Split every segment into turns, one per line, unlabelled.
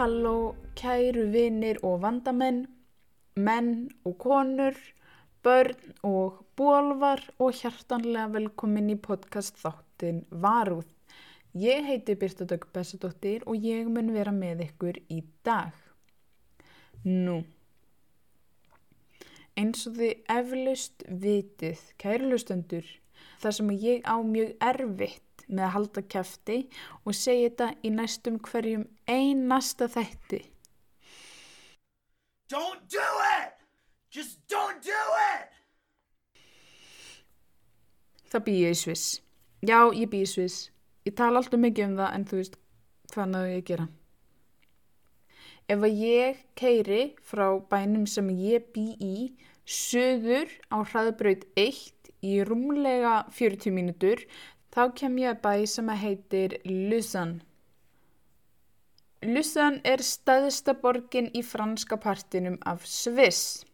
Halló, kæru vinir og vandamenn, menn og konur, börn og bólvar og hjartanlega velkomin í podcast þáttin Varúð. Ég heiti Birta Dögg Bessadóttir og ég mun vera með ykkur í dag. Nú, eins og þið eflaust vitið, kæru lustendur, þar sem ég á mjög erfitt með að halda kæfti og segja þetta í næstum hverjum einasta þætti.
Don't do it! Just don't do it!
Það ég í Sviss. Já, ég býð í Sviss. Ég tala alltaf mikið um það en þú veist hvað náðu ég að gera. Ef að ég keiri frá bænum sem ég bý í söður á hraðbraut 1 í rúmlega 40 mínútur þá kem ég að bæ sem að heitir Lausanne. Lausanne er staðista borgin í franska partinum af Sviss.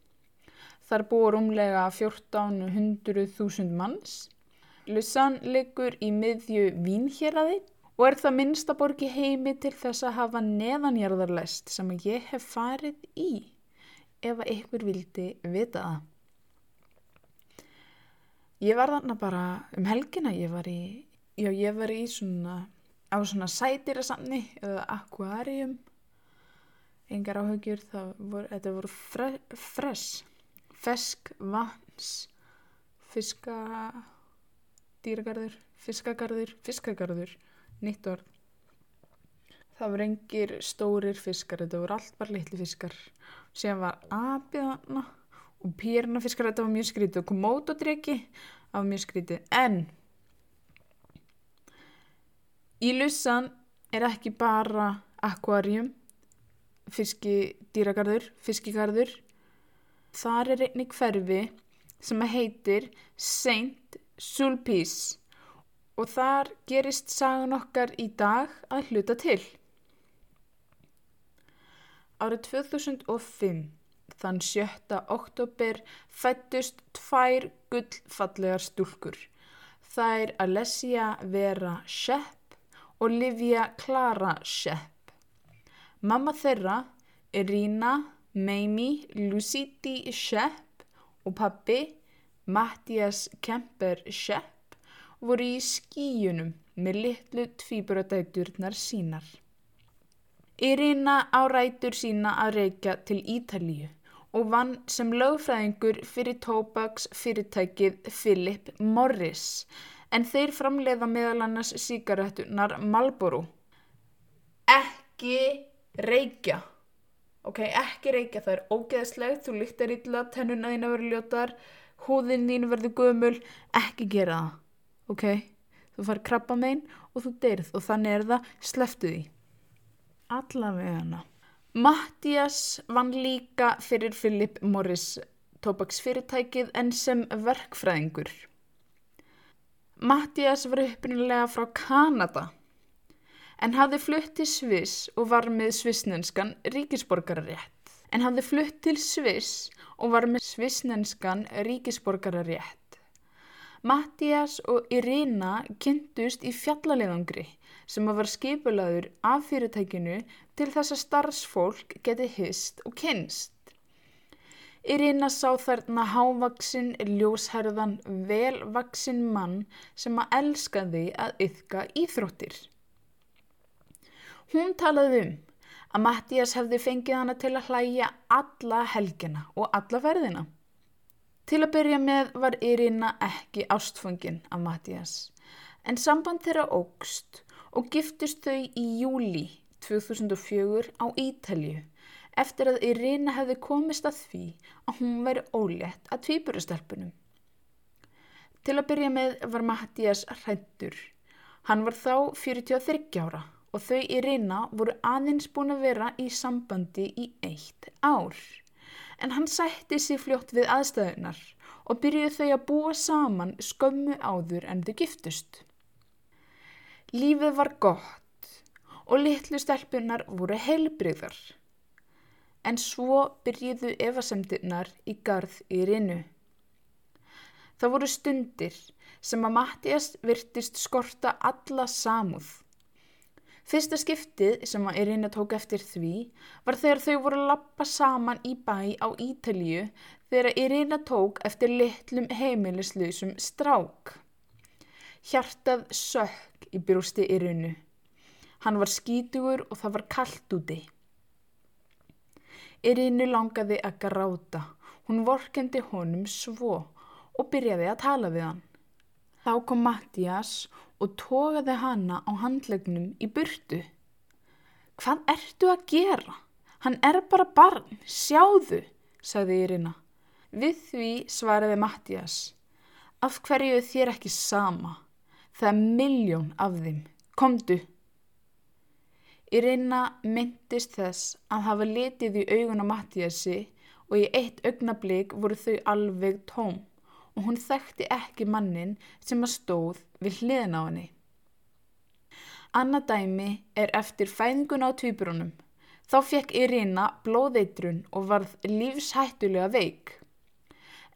Þar búið rúmlega 1400.000 manns. Lausanne liggur í miðju Vínhjeraði og er það minnsta borgi heimi til þess að hafa neðanjarðarlest sem ég hef farið í ef ykkur vildi vita það. Ég var þarna bara um helgina, ég var í, já ég var í svona, á svona sætirasamni eða akvarium, engar áhugjur, voru, þetta voru fre, fress, fesk, vans, fiska, dýragarður, fiskagarður, fiskagarður, nýtt orð. Það voru engir stórir fiskar, þetta voru allt bara litli fiskar. Sér var þarna og pýrnafiskar þetta var mjög skrítið. Og komótodryggi það var mjög skrítið. En í lussan er ekki bara akvarium fiskidýragarður fiskigarður. Þar er einnig hverfi sem heitir Saint Sulpice. Og þar gerist sagan okkar í dag að hluta til. Árið 2005 Þann 7. oktober fættust tvær gullfallegar stúlkur. Er Alessia Vera Shepp og Livia Clara Shepp. Mamma þeirra Rína Meimi Luciti Shepp og pappi Mattias Kemper Shepp voru í skíunum með litlu tvíburadæturnar sínar. Irina á rætur sína að reykja til Ítalíu og vann sem lögfræðingur fyrir tóbaks fyrirtækið Philip Morris en þeir framleiða meðal annars síkaretunar Marlboro. Ekki reykja. Ok, ekki reykja, það er ógeðslegt, þú lyktar illa, tennuna þín að vera ljótar, húðin þín verður gömul, ekki gera það. Ok, þú far krabba megin og þú deyrð og þannig er það, sleftu því. Allavega hana. Mattias vann líka fyrir Philip Morris tópaksfyrirtækið en sem verkfræðingur. Mattias var upprunalega frá Kanada en hafði flutt til Sviss og var með svissnenskan ríkisborgararétt. En hafði flutt til Sviss og var með svissnenskan ríkisborgararétt. Mattias og Irina kynntust í fjallaleðangri sem var skipulaður af fyrirtækinu til þess að starfsfólk geti hist og kynst. Irina sá þarna hávaksin, ljósherðan, velvaksin mann sem að elskaði að yfka íþróttir. Hún talaði um að Mattias hefði fengið hana til að hlæja alla helgina og alla verðina. Til að byrja með var Irina ekki ástfungin af Mattias, en samband þeirra ógst og giftist þau í júli 2004 á Ítalju eftir að Irina hefði komist að því að hún væri ólétt að tvíburastelpunum. Til að byrja með var Mattias hrættur. Hann var þá 43 ára og þau Irina voru aðeins búin að vera í sambandi í eitt ár. En hann sætti sér fljótt við aðstæðunar og byrjuði þau að búa saman skömmu áður en þau giftust. Lífið var gott og litlu stelpunar voru heilbreyðar. En svo byrjiðu evasemdirnar í garð í rinu. Það voru stundir sem að Mattias virtist skorta alla samúð. Fyrsta skiptið sem að Irina tók eftir því var þegar þau voru að lappa saman í bæ á Ítalíu þegar Irina tók eftir litlum heimilislausum strák. Hjartað sökk í brústi Irinu. Hann var skítugur og það var kallt úti. Irinu langaði að gráta. Hún vorkendi honum svo og byrjaði að tala við hann. Þá kom Mattias og tógaði hana á handlegnum í burtu. Hvað ertu að gera? Hann er bara barn, sjáðu, sagði Irina. Við því svaraði Mattias. Af hverju þér ekki sama? Það er miljón af þeim. Komdu. Irina myndist þess að hafa litið í augun á Mattiasi og í eitt augnablík voru þau alveg tóm og hún þekkti ekki mannin sem að stóð við hliðin á henni. Anna dæmi er eftir fæðingun á tvíbrunum. Þá fekk Irina blóðeitrun og varð lífshættulega veik.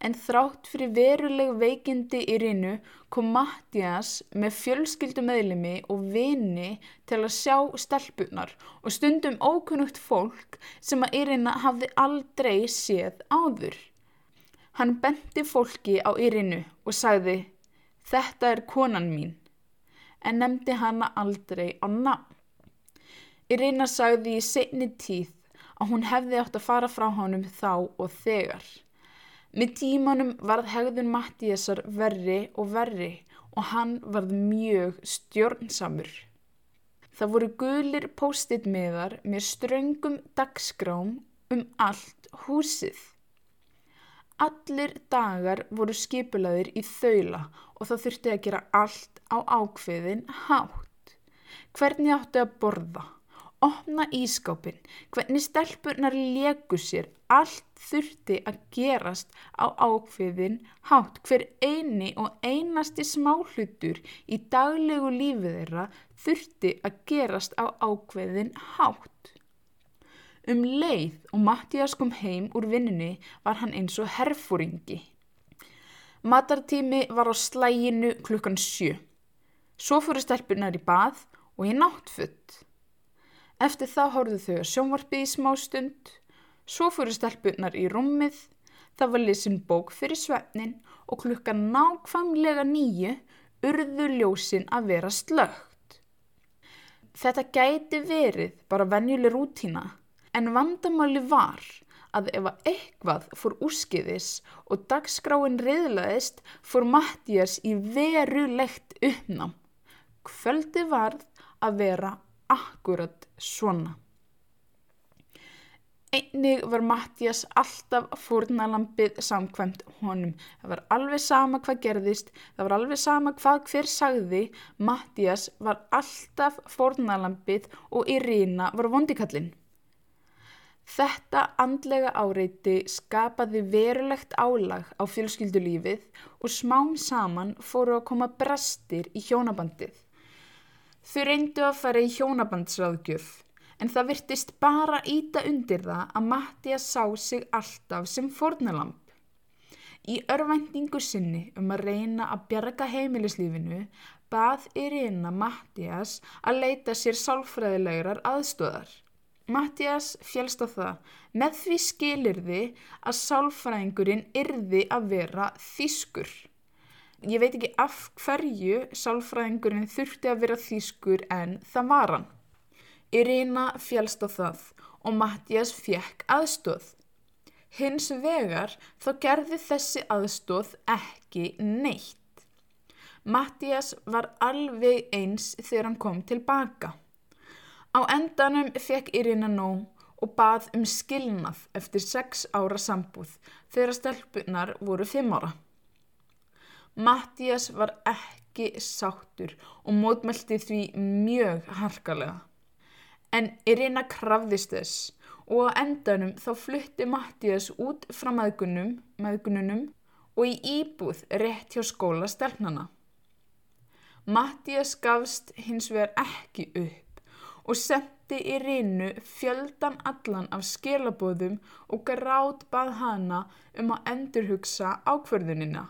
En þrátt fyrir veruleg veikindi Irinu kom Mattias með fjölskyldu meðlimi og vini til að sjá stelpunar og stundum ókunnugt fólk sem að Irina hafði aldrei séð áður. Hann benti fólki á Irinu og sagði Þetta er konan mín, en nefndi hana aldrei á nafn. Irina sagði í segni tíð að hún hefði átt að fara frá honum þá og þegar. Með tímanum varð hegðun Mattíasar verri og verri og hann varð mjög stjórnsamur. Það voru gulir post-it miðar með ströngum dagskrám um allt húsið. Allir dagar voru skipulaðir í þaula og það þurfti að gera allt á ákveðin hátt. Hvernig áttu að borða? Opna ískápin, hvernig stelpunar leku sér, allt þurfti að gerast á ákveðin hátt. Hver eini og einasti smáhlutur í daglegu lífið þeirra þurfti að gerast á ákveðin hátt. Um leið og Mattias kom heim úr vinnunni var hann eins og herfóringi. Matartími var á slæginu klukkan sjö. Svo fóru stelpunar í bað og í náttfutt. Eftir það horfðu þau að sjónvarpið í smá stund. Svo fóru stelpunar í rúmið. Það var lisin bók fyrir svefnin og klukkan nákvæmlega nýju urðu ljósin að vera slögt. Þetta gæti verið bara venjuleg rútína En vandamáli var að ef eitthvað fór úrskiðis og dagskráin reyðlaðist fór Mattías í verulegt uppnám. Kvöldi varð að vera akkurat svona. Einnig var Mattías alltaf fórnalampið samkvæmt honum. Það var alveg sama hvað gerðist, það var alveg sama hvað hver sagði. Mattías var alltaf fórnalampið og Irina var vondikallinn. Þetta andlega áreiti skapaði verulegt álag á fjölskyldulífið og smám saman fóru að koma brestir í hjónabandið. Þau reyndu að fara í hjónabandsraðgjöf en það virtist bara íta undir það að Mattias sá sig alltaf sem fornalamp. Í örvendingu sinni um að reyna að bjarga heimilislífinu bað Irina Mattias að leita sér sálfræðilegurar aðstöðar. Mattias fjælst á það með því skilirði að sálfræðingurinn yrði að vera þýskur. Ég veit ekki af hverju sálfræðingurinn þurfti að vera þýskur en það var hann. Irina fjælst á það og Mattias fekk aðstóð. Hins vegar þá gerði þessi aðstóð ekki neitt. Mattias var alveg eins þegar hann kom tilbaka. Á endanum fekk Irina nóg og bað um skilnað eftir sex ára sambúð þegar stelpunar voru fimm ára. Mattias var ekki sáttur og mótmælti því mjög harkalega. En Irina krafðist þess og á endanum þá flutti Mattias út frá maðgununum og í íbúð rétt hjá skóla stelpnana. Mattias gafst hins vegar ekki upp og sendi í rinu fjöldan allan af skilabóðum og grátt bað hana um að endurhugsa ákverðunina.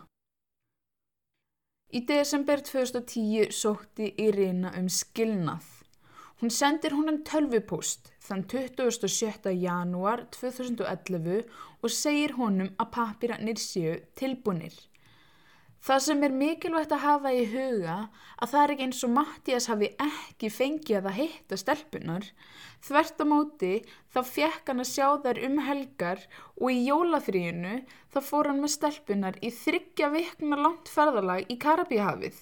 Í desember 2010 sótti Irina um skilnað. Hún sendir hún en tölvupúst þann 27. janúar 2011 og segir honum að papirannir séu tilbúnir. Það sem er mikilvægt að hafa í huga að það er ekki eins og Mattias hafi ekki fengið að hitta stelpunar. Þvert á móti þá fekk hann að sjá þær um helgar og í jólafríinu þá fór hann með stelpunar í þryggja vikna langt ferðalag í Karabíhafið.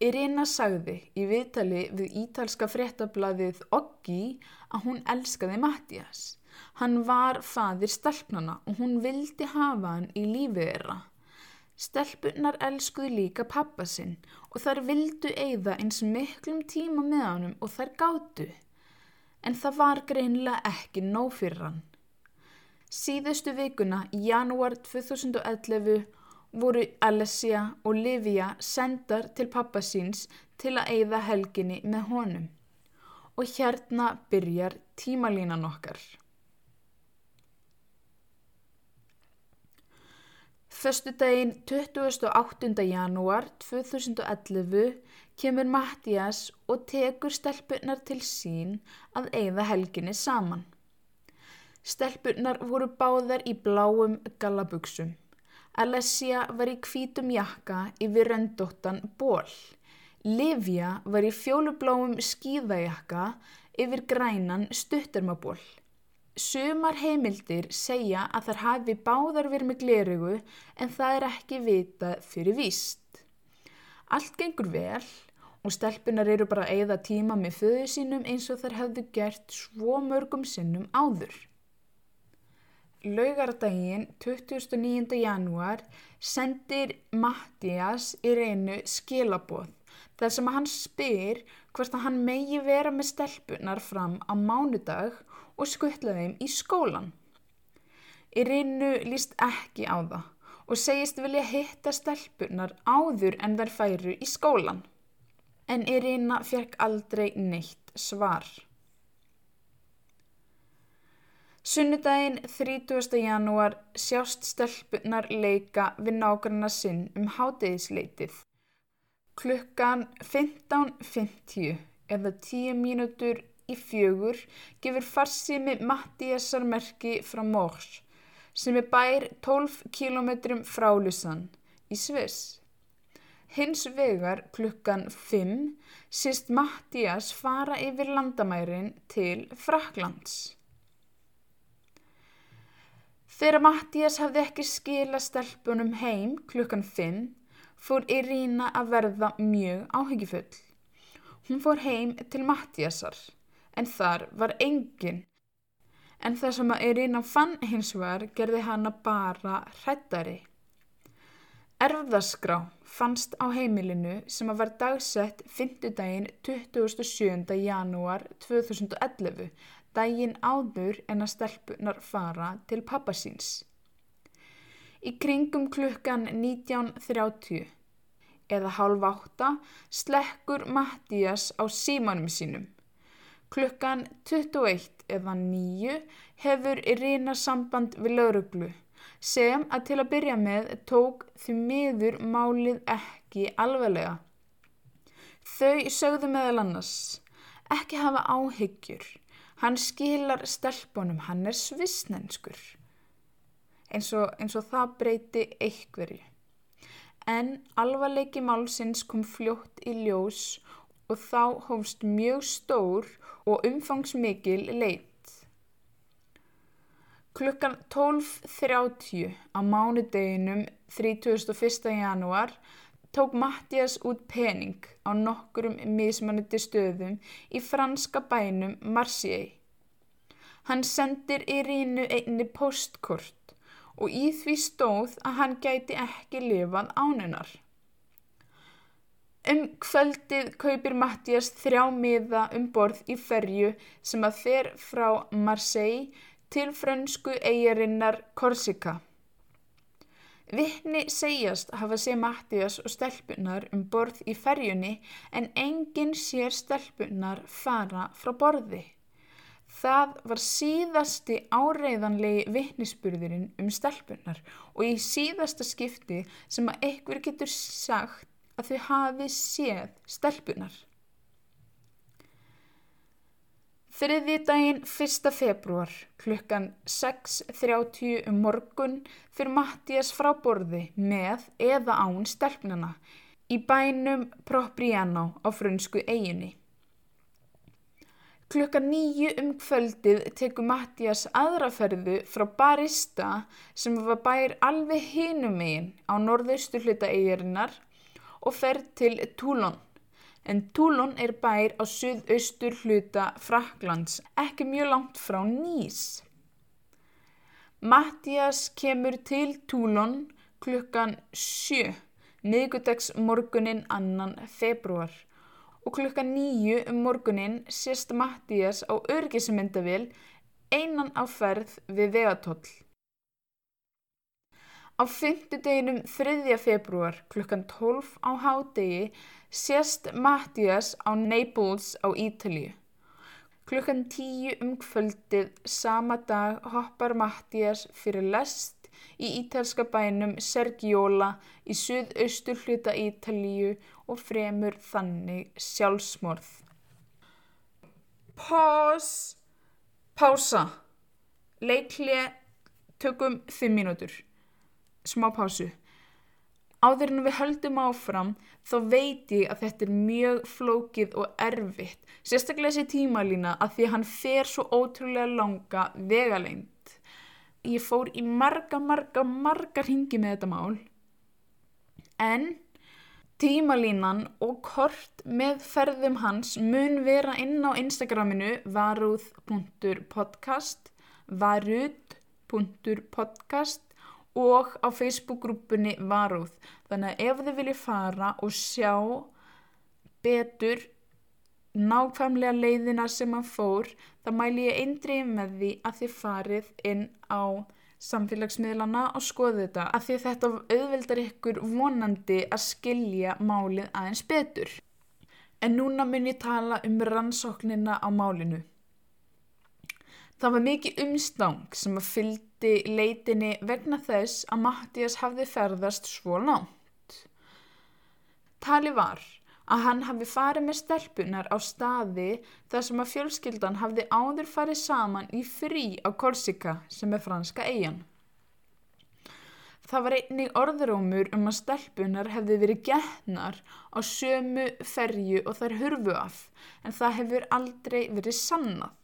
Irina sagði í viðtali við ítalska fréttablaðið Oggi að hún elskaði Mattias. Hann var fadir stelpnana og hún vildi hafa hann í lífið þeirra. Stelpunnar elskuðu líka pappa sinn og þær vildu eigða eins miklum tíma með honum og þær gáttu. En það var greinlega ekki nóg fyrir hann. Síðustu vikuna í janúar 2011 voru Alessia og Livia sendar til pappa síns til að eigða helginni með honum. Og hérna byrjar tímalínan okkar. Föstudaginn 28. janúar 2011 kemur Mattias og tekur stelpunar til sín að eigða helginni saman. Stelpunar voru báðar í bláum gallabugsum. Alessia var í kvítum jakka yfir röndóttan ból. Livia var í fjólubláum skíðajakka yfir grænan stuttarmaból. Sumar heimildir segja að þar hafi báðar verið með glerugu en það er ekki vita fyrir víst. Allt gengur vel og stelpunar eru bara að eigða tíma með föðu sínum eins og þar hefðu gert svo mörgum sinnum áður. Laugardaginn 29. janúar sendir Mattias í reynu skilaboð þar sem hann spyr hvort að hann megi vera með stelpunar fram á mánudag og skuttla þeim í skólan. Irinu líst ekki á það og segist vilja hitta stelpunar áður en þær færu í skólan. En Irina fjerk aldrei neitt svar. Sunnudaginn 30. janúar sjást stelpunar leika við nákvæmna sinn um hátegisleitið. Klukkan 15.50 eða 10 mínútur í fjögur gefur farsimi Mattíasar merki frá Mórs sem er bær 12 km frá Lusann í Sviss. Hins vegar klukkan 5 sýst Mattías fara yfir landamærin til Fraklands. Þegar Mattías hafði ekki skila stelpunum heim klukkan 5 fór Irína að verða mjög áhyggjufull. Hún fór heim til Mattíasar en þar var engin. En það sem að Irina fann hins vegar gerði hana bara hrættari. Erfðaskrá fannst á heimilinu sem að var dagsett 5. daginn 27. janúar 2011, daginn áður en að stelpunar fara til pappasíns. Í kringum klukkan 19.30 eða halv átta slekkur Mattías á símanum sínum. Klukkan 21 eða 9 hefur Irina samband við lauruglu sem að til að byrja með tók því miður málið ekki alveglega. Þau sögðu meðal annars, ekki hafa áhyggjur, hann skilar stelpunum, hann er svissnenskur. Eins og, eins og það breyti einhverju. En alvarleiki málsins kom fljótt í ljós og þá hófst mjög stór og umfangsmikil leit. Klukkan 12.30 á mánudeginum 31. januar tók Mattias út pening á nokkurum mismanandi stöðum í franska bænum Marseille. Hann sendir í rínu einni postkort og í því stóð að hann gæti ekki lifað ánunar. Um kvöldið kaupir Mattias þrjá miða um borð í ferju sem að fer frá Marseille til frönsku eigarinnar Korsika. Vittni segjast hafa sé Mattias og stelpunar um borð í ferjunni en enginn sér stelpunar fara frá borði. Það var síðasti áreiðanlegi vittnisspurðurinn um stelpunar og í síðasta skipti sem að einhver getur sagt að þau hafi séð stelpunar. Þriði daginn 1. februar klukkan 6.30 um morgun fyrir Mattias frá borði með eða án stelpnana í bænum Propriano á frunsku eiginni. Klukkan nýju um kvöldið tekur Mattias aðraferðu frá Barista sem var bær alveg hinum megin á norðaustu hluta eigirinnar og fer til Toulon en Toulon er bær á suðaustur hluta Fraklands, ekki mjög langt frá Nýs. Mattias kemur til Toulon klukkan 7, miðgudags morgunin annan februar og klukkan 9 um morgunin sést Mattias á örgismyndavél einan á ferð við vegatóll. Á fymtudeginum 3. februar klukkan 12 á hádegi sést Mattias á Naples á Ítalíu. Klukkan 10 um kvöldið sama dag hoppar Mattias fyrir lest í ítalska bænum Sergiola í suðaustur hluta Ítalíu og fremur þannig sjálfsmorð. Pás, pása, leiklið, tökum 5 mínútur smá pásu. Áður en við höldum áfram þá veit ég að þetta er mjög flókið og erfitt, sérstaklega þessi tímalína að því að hann fer svo ótrúlega langa vegalengt. Ég fór í marga, marga, marga ringi með þetta mál en tímalínan og kort með ferðum hans mun vera inn á Instagraminu varúð.podcast varúð.podcast og á Facebook-grúpunni Varúð. Þannig að ef þið viljið fara og sjá betur nákvæmlega leiðina sem hann fór, þá mæli ég eindrið með því að þið farið inn á samfélagsmiðlana og skoðu þetta að því þetta auðveldar ykkur vonandi að skilja málið aðeins betur. En núna mun ég tala um rannsóknina á málinu. Það var mikið umstang sem að fyldi leitinni vegna þess að Mattias hafði ferðast svo langt. Tali var að hann hafi farið með stelpunar á staði þar sem að fjölskyldan hafði áður farið saman í frí á Korsika sem er franska eigin. Það var einnig orðrómur um að stelpunar hefði verið getnar á sömu ferju og þær hurfu af en það hefur aldrei verið sannað.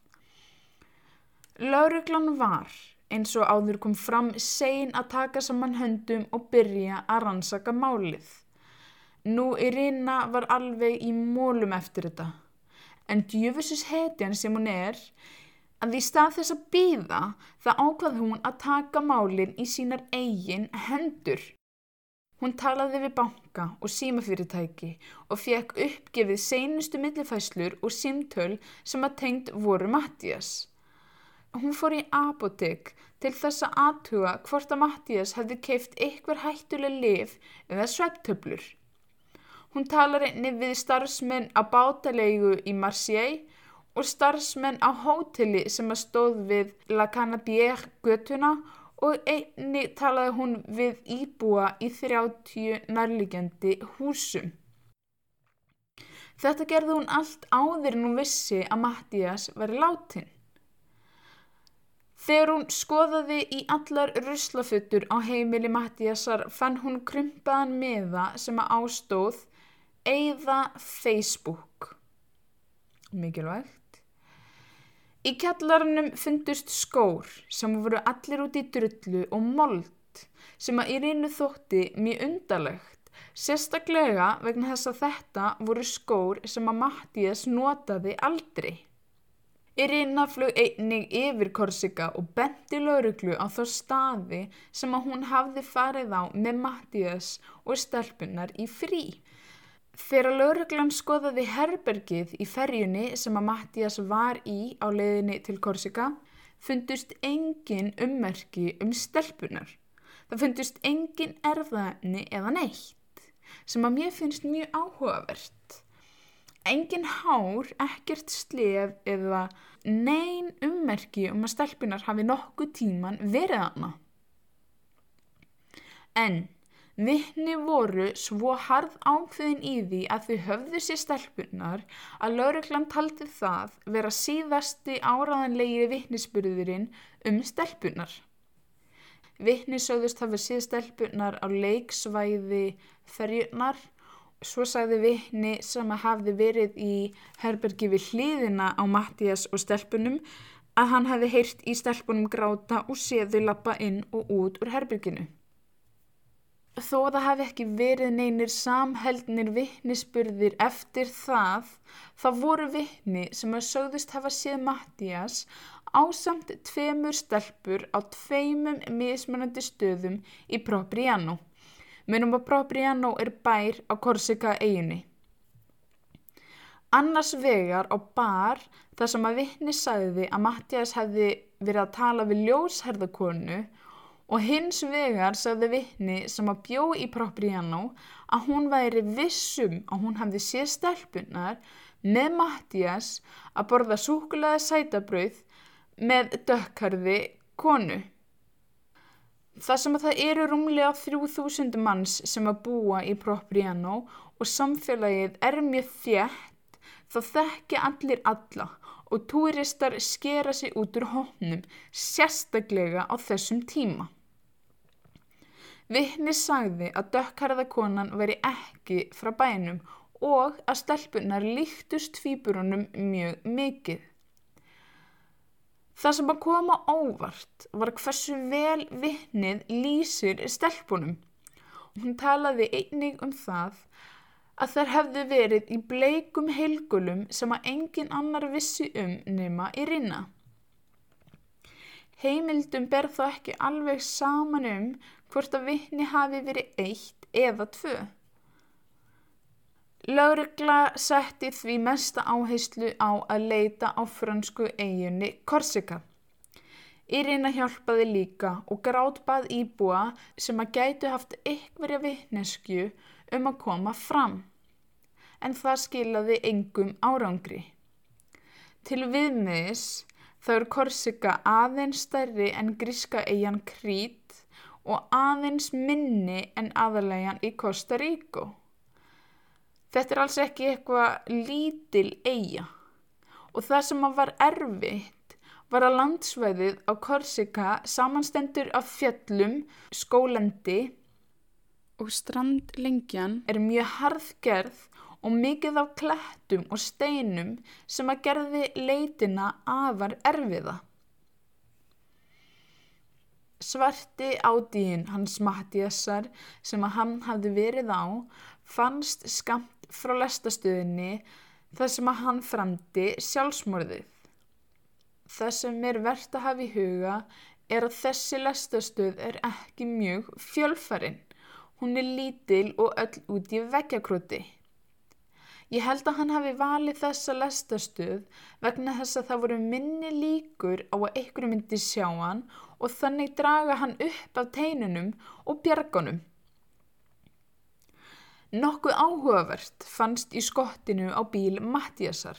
Lauruglan var, eins og áður kom fram, sein að taka saman höndum og byrja að rannsaka málið. Nú Irina var alveg í mólum eftir þetta. En djöfusis hetjan sem hún er, að í stað þess að býða það ákvað hún að taka málinn í sínar eigin hendur. Hún talaði við banka og símafyrirtæki og fekk uppgefið seinustu millifæslur og símtöl sem að tengt voru Mattias. Hún fór í apotek til þess að aðtuga hvort að Mattías hefði keift ykkur hættuleg lif eða svepptöflur. Hún talar einni við starfsmenn á bátalegu í Marseille og starfsmenn á hóteli sem að stóð við La Canabière götuna og einni talaði hún við íbúa í 30 nærligjandi húsum. Þetta gerði hún allt áður en hún vissi að Mattías væri látin. Þegar hún skoðaði í allar ruslafuttur á heimili Mattíasar fann hún krumpaðan miða sem að ástóð Eða Facebook. Mikilvægt. Í kjallarunum fundust skór sem voru allir út í drullu og mold sem að í reynu þótti mjög undarlegt. Sérstaklega vegna þess að þetta voru skór sem að Mattías notaði aldrei. Irina flög einnig yfir Korsika og benti lauruglu á þá staði sem að hún hafði farið á með Mattias og stelpunar í frí. Þegar lauruglan skoðaði herbergið í ferjunni sem að Mattias var í á leiðinni til Korsika fundust engin ummerki um stelpunar. Það fundust engin erðaðni eða neitt sem að mér finnst mjög áhugavert engin hár, ekkert slef eða neyn ummerki um að stelpunar hafi nokkuð tíman verið hana. En Vittni voru svo harð ákveðin í því að þau höfðu sér stelpunar að lauruglan taldi það vera síðasti áraðanlegiri vittnisspurðurinn um stelpunar. Vittni sögðust hafa síð stelpunar á leiksvæði ferjunar. Svo sagði vittni sem að hafði verið í herbergi við hliðina á Mattias og stelpunum að hann hefði heyrt í stelpunum gráta og séðu lappa inn og út úr herberginu. Þó að það hafi ekki verið neynir samheldnir vittnisspurðir eftir það, þá voru vittni sem að sögðust hafa séð Mattias ásamt tveimur stelpur á tveimum mismunandi stöðum í Propriano. Munum að Propriano er bær á Korsika eiginni. Annars vegar á bar þar sem að vittni sagði að Mattias hefði verið að tala við ljósherðakonu og hins vegar sagði vittni sem að bjó í Propriano að hún væri vissum að hún hefði séð stelpunar með Mattias að borða súkulega sætabrauð með dökkarði konu. Það sem að það eru rúmlega 3000 manns sem að búa í Propriano og samfélagið er mjög þjætt þá þekki allir alla og túristar skera sig út úr hóknum sérstaklega á þessum tíma. Vittni sagði að dökkarðakonan veri ekki frá bænum og að stelpunar líktust fýburunum mjög mikið. Það sem að koma óvart var hversu vel vittnið lýsir stelpunum. Hún talaði einnig um það að þær hefðu verið í bleikum heilgulum sem að engin annar vissi um nema í rinna. Heimildum ber þó ekki alveg saman um hvort að vittni hafi verið eitt eða tvö. Laurugla setti því mesta áheyslu á að leita á fransku eiginni Korsika. Irina hjálpaði líka og grátbað íbúa sem að gætu haft ykkverja vittnesku um að koma fram. En það skilaði engum árangri. Til viðmiðis þá er Korsika aðeins stærri en gríska eigin Krít og aðeins minni en aðalegjan í Costa Rico. Þetta er alls ekki eitthvað lítil eiga og það sem var erfitt var að landsvæðið á Korsika samanstendur af fjöllum, skólendi og strandlengjan er mjög harðgerð og mikið af klettum og steinum sem að gerði leitina afar erfiða. Svarti ádíin hans Mattiasar sem að hann hafði verið á fannst skamt frá lestastöðinni þar sem að hann framdi sjálfsmorðið. Það sem er verðt að hafa í huga er að þessi lestastöð er ekki mjög fjölfarinn. Hún er lítil og öll út í veggjakróti. Ég held að hann hafi valið þessa lestastöð vegna þess að það voru minni líkur á að einhverju myndi sjá hann og þannig draga hann upp af teinunum og bjargunum. Nokkuð áhugavert fannst í skottinu á bíl Mattiasar.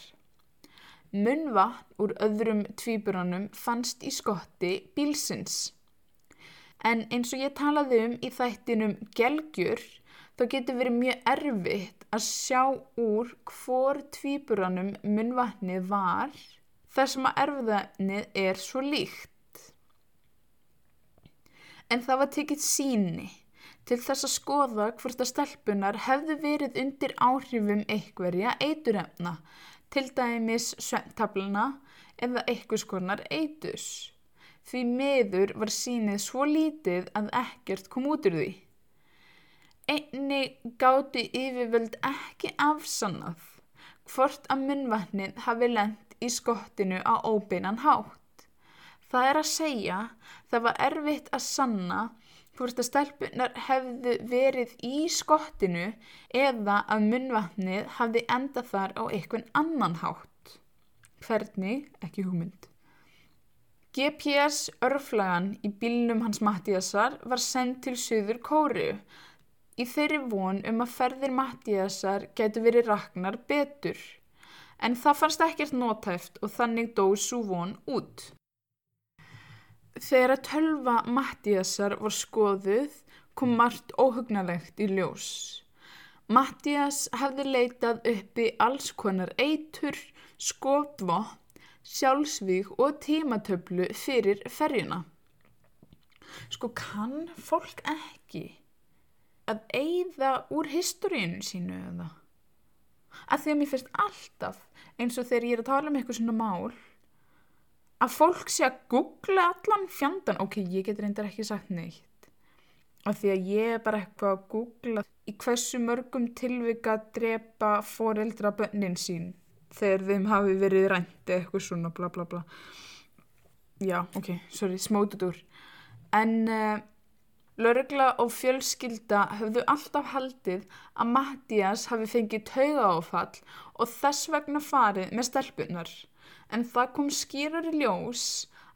Munvatn úr öðrum tvíburanum fannst í skotti bílsins. En eins og ég talaði um í þættinum gelgjur, þá getur verið mjög erfitt að sjá úr hvor tvíburanum munvatnið var þar sem að erfiðanið er svo líkt en það var tekið síni til þess að skoða hvort að stelpunar hefðu verið undir áhrifum einhverja eiturefna, til dæmis sventabluna eða eitthvað skonar eitus. Því miður var sínið svo lítið að ekkert kom út úr því. Einni gáti yfirvöld ekki afsannað hvort að munvatnið hafi lent í skottinu á óbeinan hátt. Það er að segja það var erfitt að sanna hvort að stelpunar hefðu verið í skottinu eða að munvatnið hafði enda þar á einhvern annan hátt. Hvernig? Ekki hugmynd. GPS örflagan í bílnum hans Mattíasar var sendt til Suður Kóru í þeirri von um að ferðir Mattíasar getur verið raknar betur. En það fannst ekkert nótæft og þannig dó svo von út. Þegar að tölva Mattíasar var skoðuð kom margt óhugnalegt í ljós. Mattias hafði leitað uppi alls konar eitur, skotvopn, sjálfsvík og tímatöflu fyrir ferjuna. Sko kann fólk ekki að eigða úr historínu sínu eða? Að því að mér finnst alltaf eins og þegar ég er að tala um eitthvað svona mál að fólk sé að googla allan fjandan, ok, ég get reyndar ekki sagt neitt. Af því að ég er bara eitthvað að googla í hversu mörgum tilvika drepa foreldra bönnin sín þegar þeim hafi verið rændi eitthvað svona bla bla bla. Já, ok, sorry, smótut úr. En uh, Lörgla og fjölskylda höfðu alltaf haldið að Mattias hafi fengið tauga áfall og þess vegna farið með stelpunar. En það kom skýrar í ljós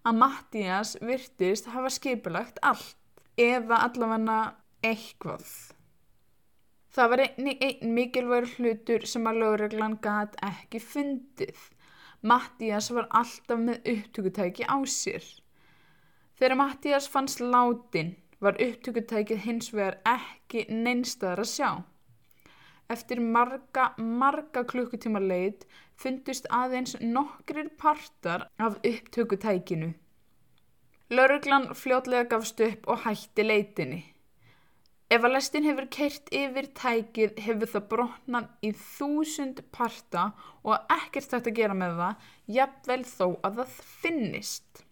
að Mattias virtist hafa skipulagt allt, eða allavega eitthvað. Það var einni einn mikilvægur hlutur sem að Lörglan gæt ekki fundið. Mattias var alltaf með upptökutæki á sér. Þegar Mattias fannst látin var upptökutækið hins vegar ekki neinstaðar að sjá. Eftir marga, marga klukkutíma leit fundust aðeins nokkrir partar af upptökutækinu. Lörglan fljótlega gafst upp og hætti leitinni. Ef að lestin hefur keirt yfir tækið hefur það brotnað í þúsund parta og ekkert hægt að gera með það, jafnvel þó að það finnist.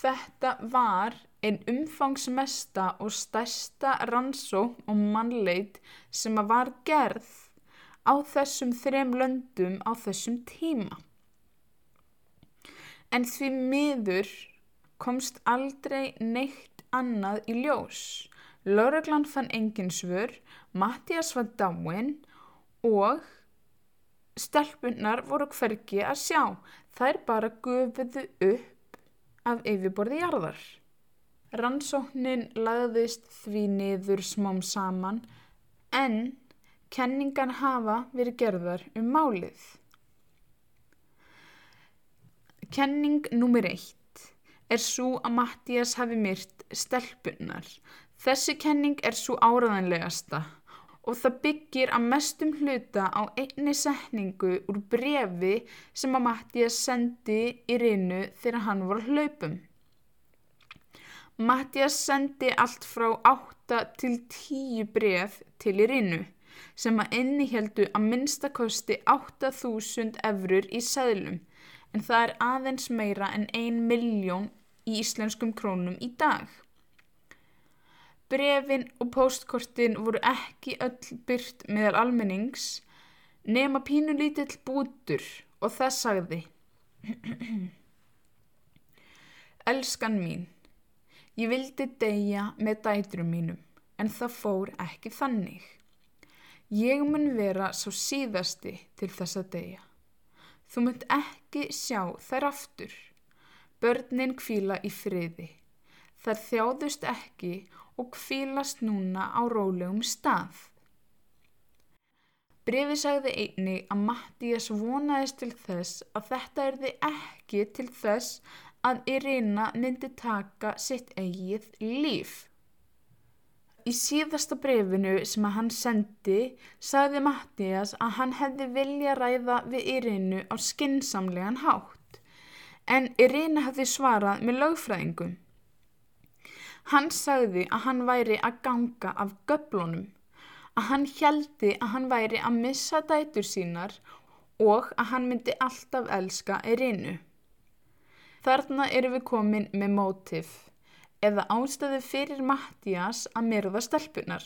Þetta var einn umfangsmesta og stærsta rannsók og mannleit sem að var gerð á þessum þrem löndum á þessum tíma. En því miður komst aldrei neitt annað í ljós. Löruglan fann engin svör, Mattias var dáin og stelpunar voru hverki að sjá. Þær bara gufuðu upp af yfirborði jarðar. Rannsóknin lagðist því niður smám saman en kenningan hafa verið gerðar um málið. Kenning nummer eitt er svo að Mattias hafi myrt stelpunnar. Þessi kenning er svo áraðanlegasta og það byggir að mestum hluta á einni setningu úr brefi sem að Mattias sendi í rinu þegar hann var hlaupum. Mattias sendi allt frá 8 til 10 bref til í rinu sem að inniheldu að minnstakosti 8000 eurur í seðlum en það er aðeins meira en 1 miljón í íslenskum krónum í dag. Brefin og postkortin voru ekki öll byrt meðal almennings nema pínu lítill bútur og það sagði Elskan mín, ég vildi deyja með dætrum mínum en það fór ekki þannig. Ég mun vera svo síðasti til þess að deyja. Þú munt ekki sjá þær aftur. Börnin kvíla í friði. Þær þjáðust ekki og kvílast núna á rólegum stað. Brefi sagði einni að Mattías vonaðist til þess að þetta erði ekki til þess að Irina myndi taka sitt eigið líf. Í síðasta brefinu sem hann sendi sagði Mattías að hann hefði vilja ræða við Irinu á skinsamlegan hátt en Irina hefði svarað með lögfræðingum. Hann sagði að hann væri að ganga af göblunum, að hann heldi að hann væri að missa dætur sínar og að hann myndi alltaf elska erinu. Þarna eru við komin með mótif eða ástæði fyrir Mattias að myrða stelpunar.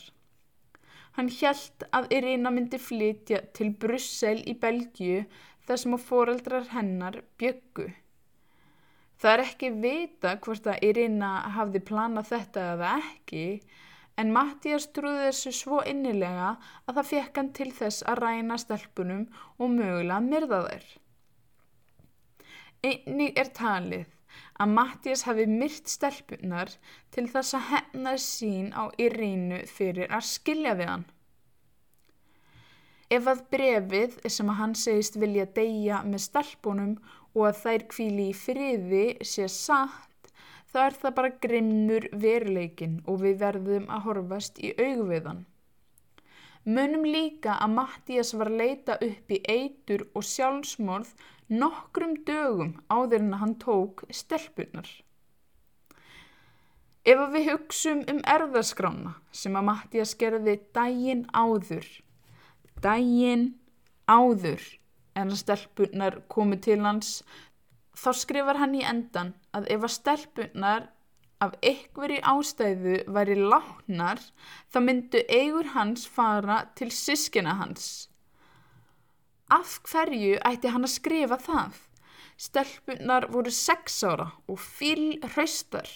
Hann held að Irina myndi flytja til Brussel í Belgiu þar sem að foreldrar hennar byggu. Það er ekki vita hvort að Irina hafði planað þetta eða ekki en Mattias trúði þessu svo innilega að það fekk hann til þess að ræna stelpunum og mögulega myrða þær. Einnig er talið að Mattias hafi myrt stelpunar til þess að hennar sín á Irínu fyrir að skilja við hann. Ef að brefið sem að hann segist vilja deyja með stelpunum og að þær kvíli í friði sé satt, þá er það bara grimmur veruleikin og við verðum að horfast í augviðan. Munum líka að Mattías var leita upp í eitur og sjálfsmorð nokkrum dögum áður en hann tók stelpunar. Ef við hugsum um erðaskrána sem að Mattías gerði daginn áður, daginn áður en að stelpunar komu til hans, þá skrifar hann í endan að ef að stelpunar af einhverju ástæðu væri láknar þá myndu eigur hans fara til sískina hans. Af hverju ætti hann að skrifa það? Stelpunar voru sex ára og fíl hraustar.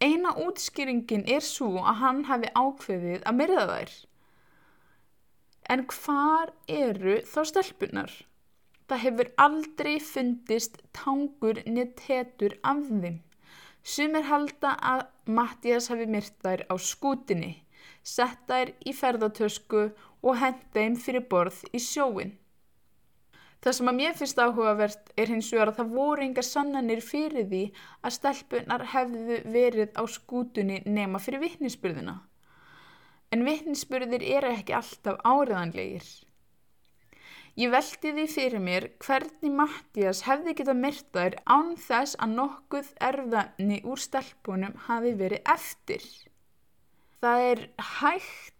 Eina útskýringin er svo að hann hafi ákveðið að myrða þær. En hvar eru þá stelpunar? Það hefur aldrei fundist tangur niður tetur af þeim. Sumir halda að Mattias hafi myrt þær á skútinni, sett þær í ferðartösku og hent þeim fyrir borð í sjóin. Það sem að mér finnst áhugavert er hins vegar að það voru engar sannanir fyrir því að stelpunar hefðu verið á skútunni nema fyrir vittnisspurðina. En vittnisspurðir eru ekki alltaf áriðanlegir. Ég veldi því fyrir mér hvernig Mattias hefði getað myrtaður án þess að nokkuð erfðanni úr stelpunum hafi verið eftir. Það er hægt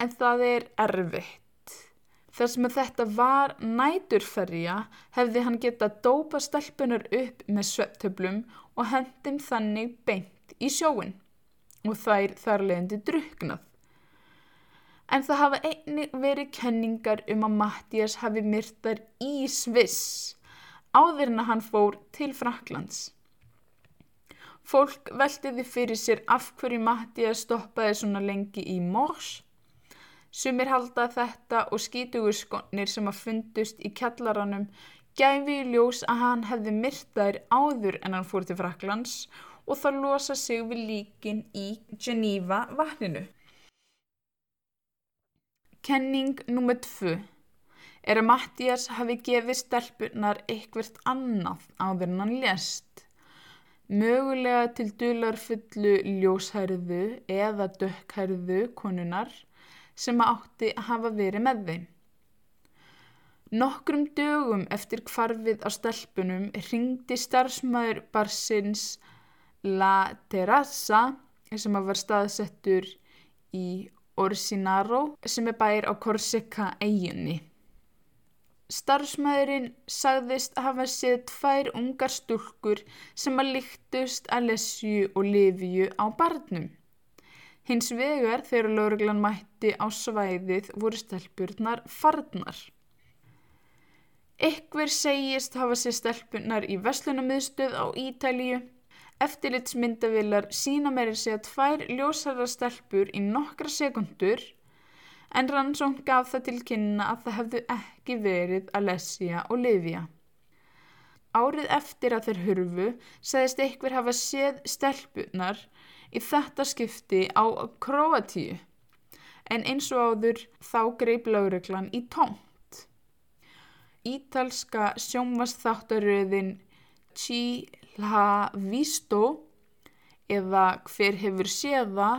en það er erfitt. Þar sem að þetta var næturferja hefði hann getað dópa stelpunar upp með svepptöflum og hendum þannig beint í sjóin og þær þar leðandi druknað en það hafa einnig verið kenningar um að Mattias hafi myrtar í Sviss áður en að hann fór til Fraklands. Fólk veltiði fyrir sér af hverju Mattias stoppaði svona lengi í Mors. Sumir halda þetta og skítugur skonnir sem að fundust í kjallaranum gæfi í ljós að hann hefði myrtaðir áður en hann fór til Fraklands og það losa sig við líkin í Geneva vatninu. Kenning nr. 2 er að Mattias hafi gefið stelpunar eitthvert annað áður en hann lést. Mögulega til dularfullu ljóshærðu eða dökkhærðu konunar sem átti að hafa verið með þeim. Nokkrum dögum eftir kvarfið á stelpunum ringdi starfsmæður barsins La Terrassa sem var staðsettur í Orsinaro sem er bær á Korsika eiginni. Starfsmæðurinn sagðist að hafa séð tvær ungar stúlkur sem að líktust Alessju og Liviu á barnum. Hins vegar þegar lauruglan mætti á svæðið voru stelpurnar farnar. Ekver segist hafa séð stelpurnar í Veslunamiðstöð á Ítalíu Eftirlitsmyndavilar sína meiri segja tvær ljósara stelpur í nokkra sekundur en rannsóng gaf það til kynna að það hefðu ekki verið Alessia og Livia. Árið eftir að þeir hurfu segðist einhver hafa séð stelpunar í þetta skipti á Kroatíu en eins og áður þá greip lauruglan í tómt. Ítalska sjónvastáttaröðin Tí La Visto eða hver hefur séða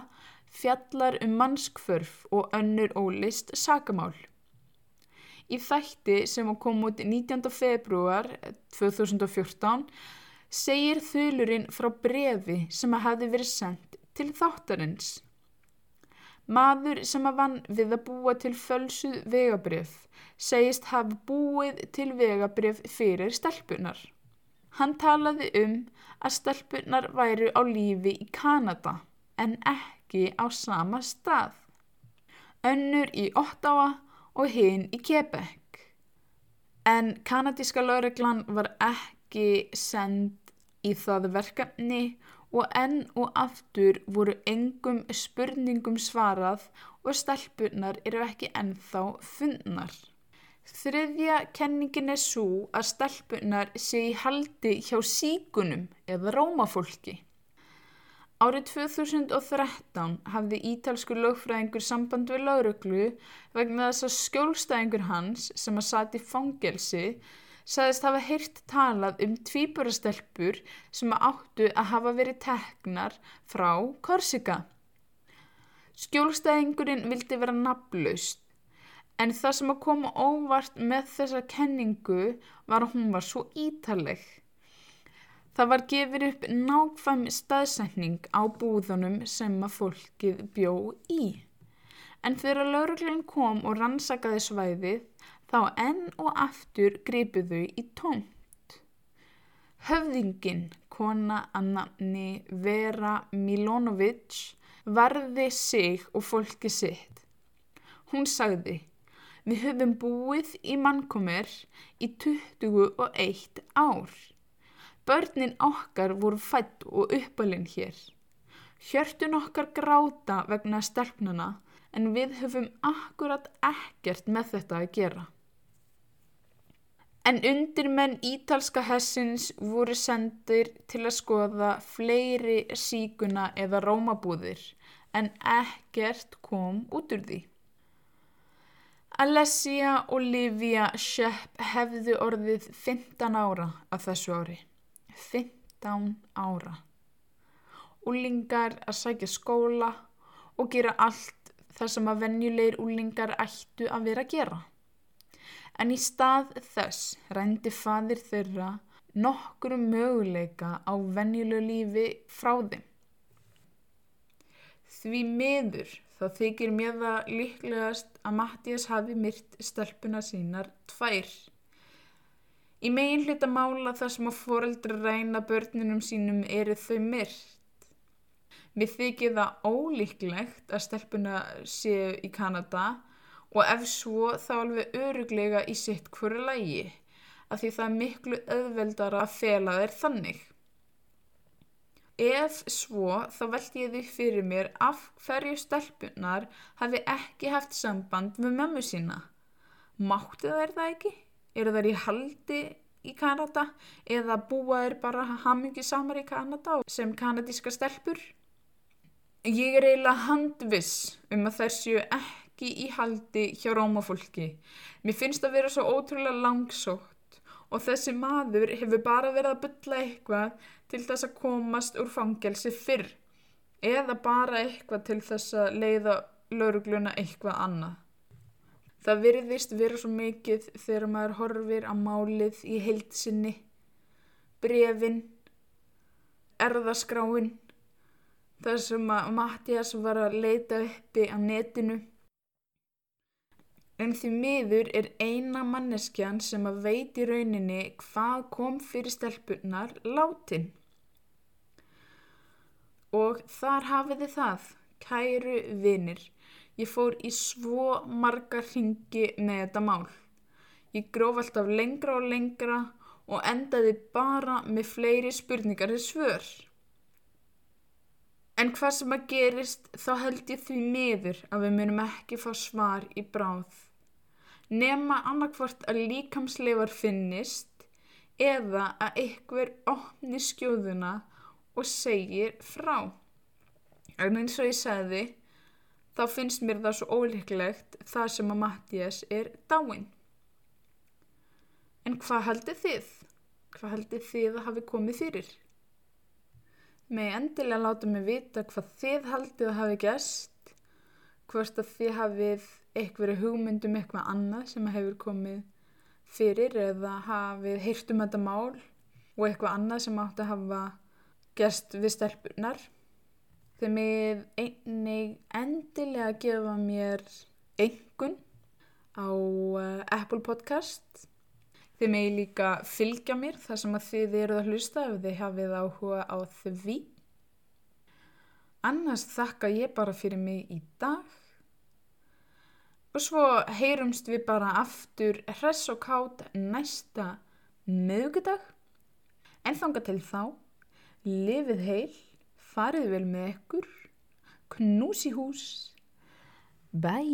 fjallar um mannskvörf og önnur ólist sakamál. Í þætti sem kom út 19. februar 2014 segir þulurinn frá brefi sem að hafi verið sendt til þáttarins. Maður sem að vann við að búa til fölsuð vegabref segist hafa búið til vegabref fyrir stelpunar. Hann talaði um að stelpunar væru á lífi í Kanada en ekki á sama stað. Önnur í Ottawa og hinn í Quebec. En kanadíska lauruglan var ekki send í það verkefni og enn og aftur voru engum spurningum svarað og stelpunar eru ekki ennþá fundnar. Þriðja kenningin er svo að stelpunar sé í haldi hjá síkunum eða rómafólki. Árið 2013 hafði ítalskur lögfræðingur samband við lauruglu vegna þess að skjólstæðingur hans sem að sati fangelsi sagðist hafa heyrt talað um tvíburastelpur sem áttu að hafa verið teknar frá Korsika. Skjólstæðingurinn vildi vera nafnlaust en það sem að koma óvart með þessa kenningu var að hún var svo ítaleg. Það var gefið upp nákvæm staðsending á búðunum sem að fólkið bjó í. En þegar lauruglan kom og rannsakaði svæðið þá enn og aftur gripuðu í tómt. Höfðingin, kona Annani Vera Milonovic, varði sig og fólki sitt. Hún sagði, við höfum búið í mannkomir í 21 ár. Börnin okkar voru fætt og uppalinn hér. Hjörtun okkar gráta vegna stelpnana en við höfum akkurat ekkert með þetta að gera. En undirmenn ítalska hessins voru sendir til að skoða fleiri síkuna eða rómabúðir en ekkert kom út úr því. Alessia og Livia Shepp hefðu orðið 15 ára af þessu ári. 15 ára. Úlingar að sækja skóla og gera allt það sem að venjulegir úlingar ættu að vera að gera. En í stað þess rændi fadir þeirra nokkru möguleika á venjulegu lífi frá þeim. Því miður þá þykir mér það líklegast að Mattias hafi myrt stelpuna sínar tvær. Í megin hluta mála þar sem að foreldra ræna börnunum sínum eru þau myrt. Mér þykir það ólíklegt að stelpuna séu í Kanada og ef svo þá alveg öruglega í sitt hverju lægi af því það er miklu öðveldara að fela þeir þannig. Ef svo þá veldi ég því fyrir mér af hverju stelpunar hafi ekki haft samband með mömmu sína. Máttu þær það ekki? Eru þær í haldi í Kanada eða búa þær bara hamingi samar í Kanada sem kanadíska stelpur? Ég er eiginlega handviss um að þær séu ekki í haldi hjá rómafólki. Mér finnst það vera svo ótrúlega langsótt og þessi maður hefur bara verið að bylla eitthvað til þess að komast úr fangelsi fyrr eða bara eitthvað til þess að leiða laurugluna eitthvað annað. Það virðist vera svo mikið þegar maður horfir á málið í heilsinni, brefin, erðaskráin, þar sem að Mattias var að leita uppi á netinu. En því miður er eina manneskjan sem að veit í rauninni hvað kom fyrir stelpunar látin. Og þar hafiði það, kæru vinir. Ég fór í svo marga ringi með þetta mál. Ég gróf alltaf lengra og lengra og endaði bara með fleiri spurningar til svör. En hvað sem að gerist þá held ég því miður að við munum ekki fá svar í bráð. Nema annarkvort að líkamsleifar finnist eða að ykkur opni skjóðuna og segir frá. En eins og ég segði, þá finnst mér það svo ólíklegt þar sem að Mattias er dáinn. En hvað heldur þið? Hvað heldur þið að hafi komið fyrir? Með endilega láta mig vita hvað þið haldið að hafi gæst, hvort að þið hafið eitthvað hugmyndum eitthvað annað sem hefur komið fyrir eða hafið heyrt um þetta mál og eitthvað annað sem átt að hafa gerst við stelpunar. Þeir með einnig endilega gefa mér engun á uh, Apple Podcast. Þeir með líka fylgja mér þar sem að þið eruð að hlusta ef þið hafið áhuga á því. Annars þakka ég bara fyrir mig í dag. Og svo heyrumst við bara aftur hress og kátt næsta mögudag. En þanga til þá, lifið heil, farið vel með ykkur, knús í hús, bye!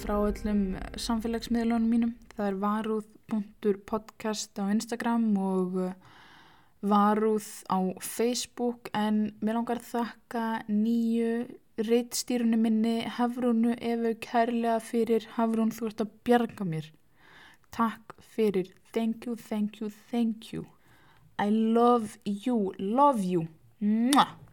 Frá öllum samfélagsmiðlunum mínum. Það er varúð.podcast á Instagram og uh, varúð á Facebook en mér langar þakka nýju reittstýrunni minni Hafrúnu Efu kærlega fyrir Hafrún þú ert að bjarga mér. Takk fyrir. Thank you, thank you, thank you. I love you, love you. Mwah.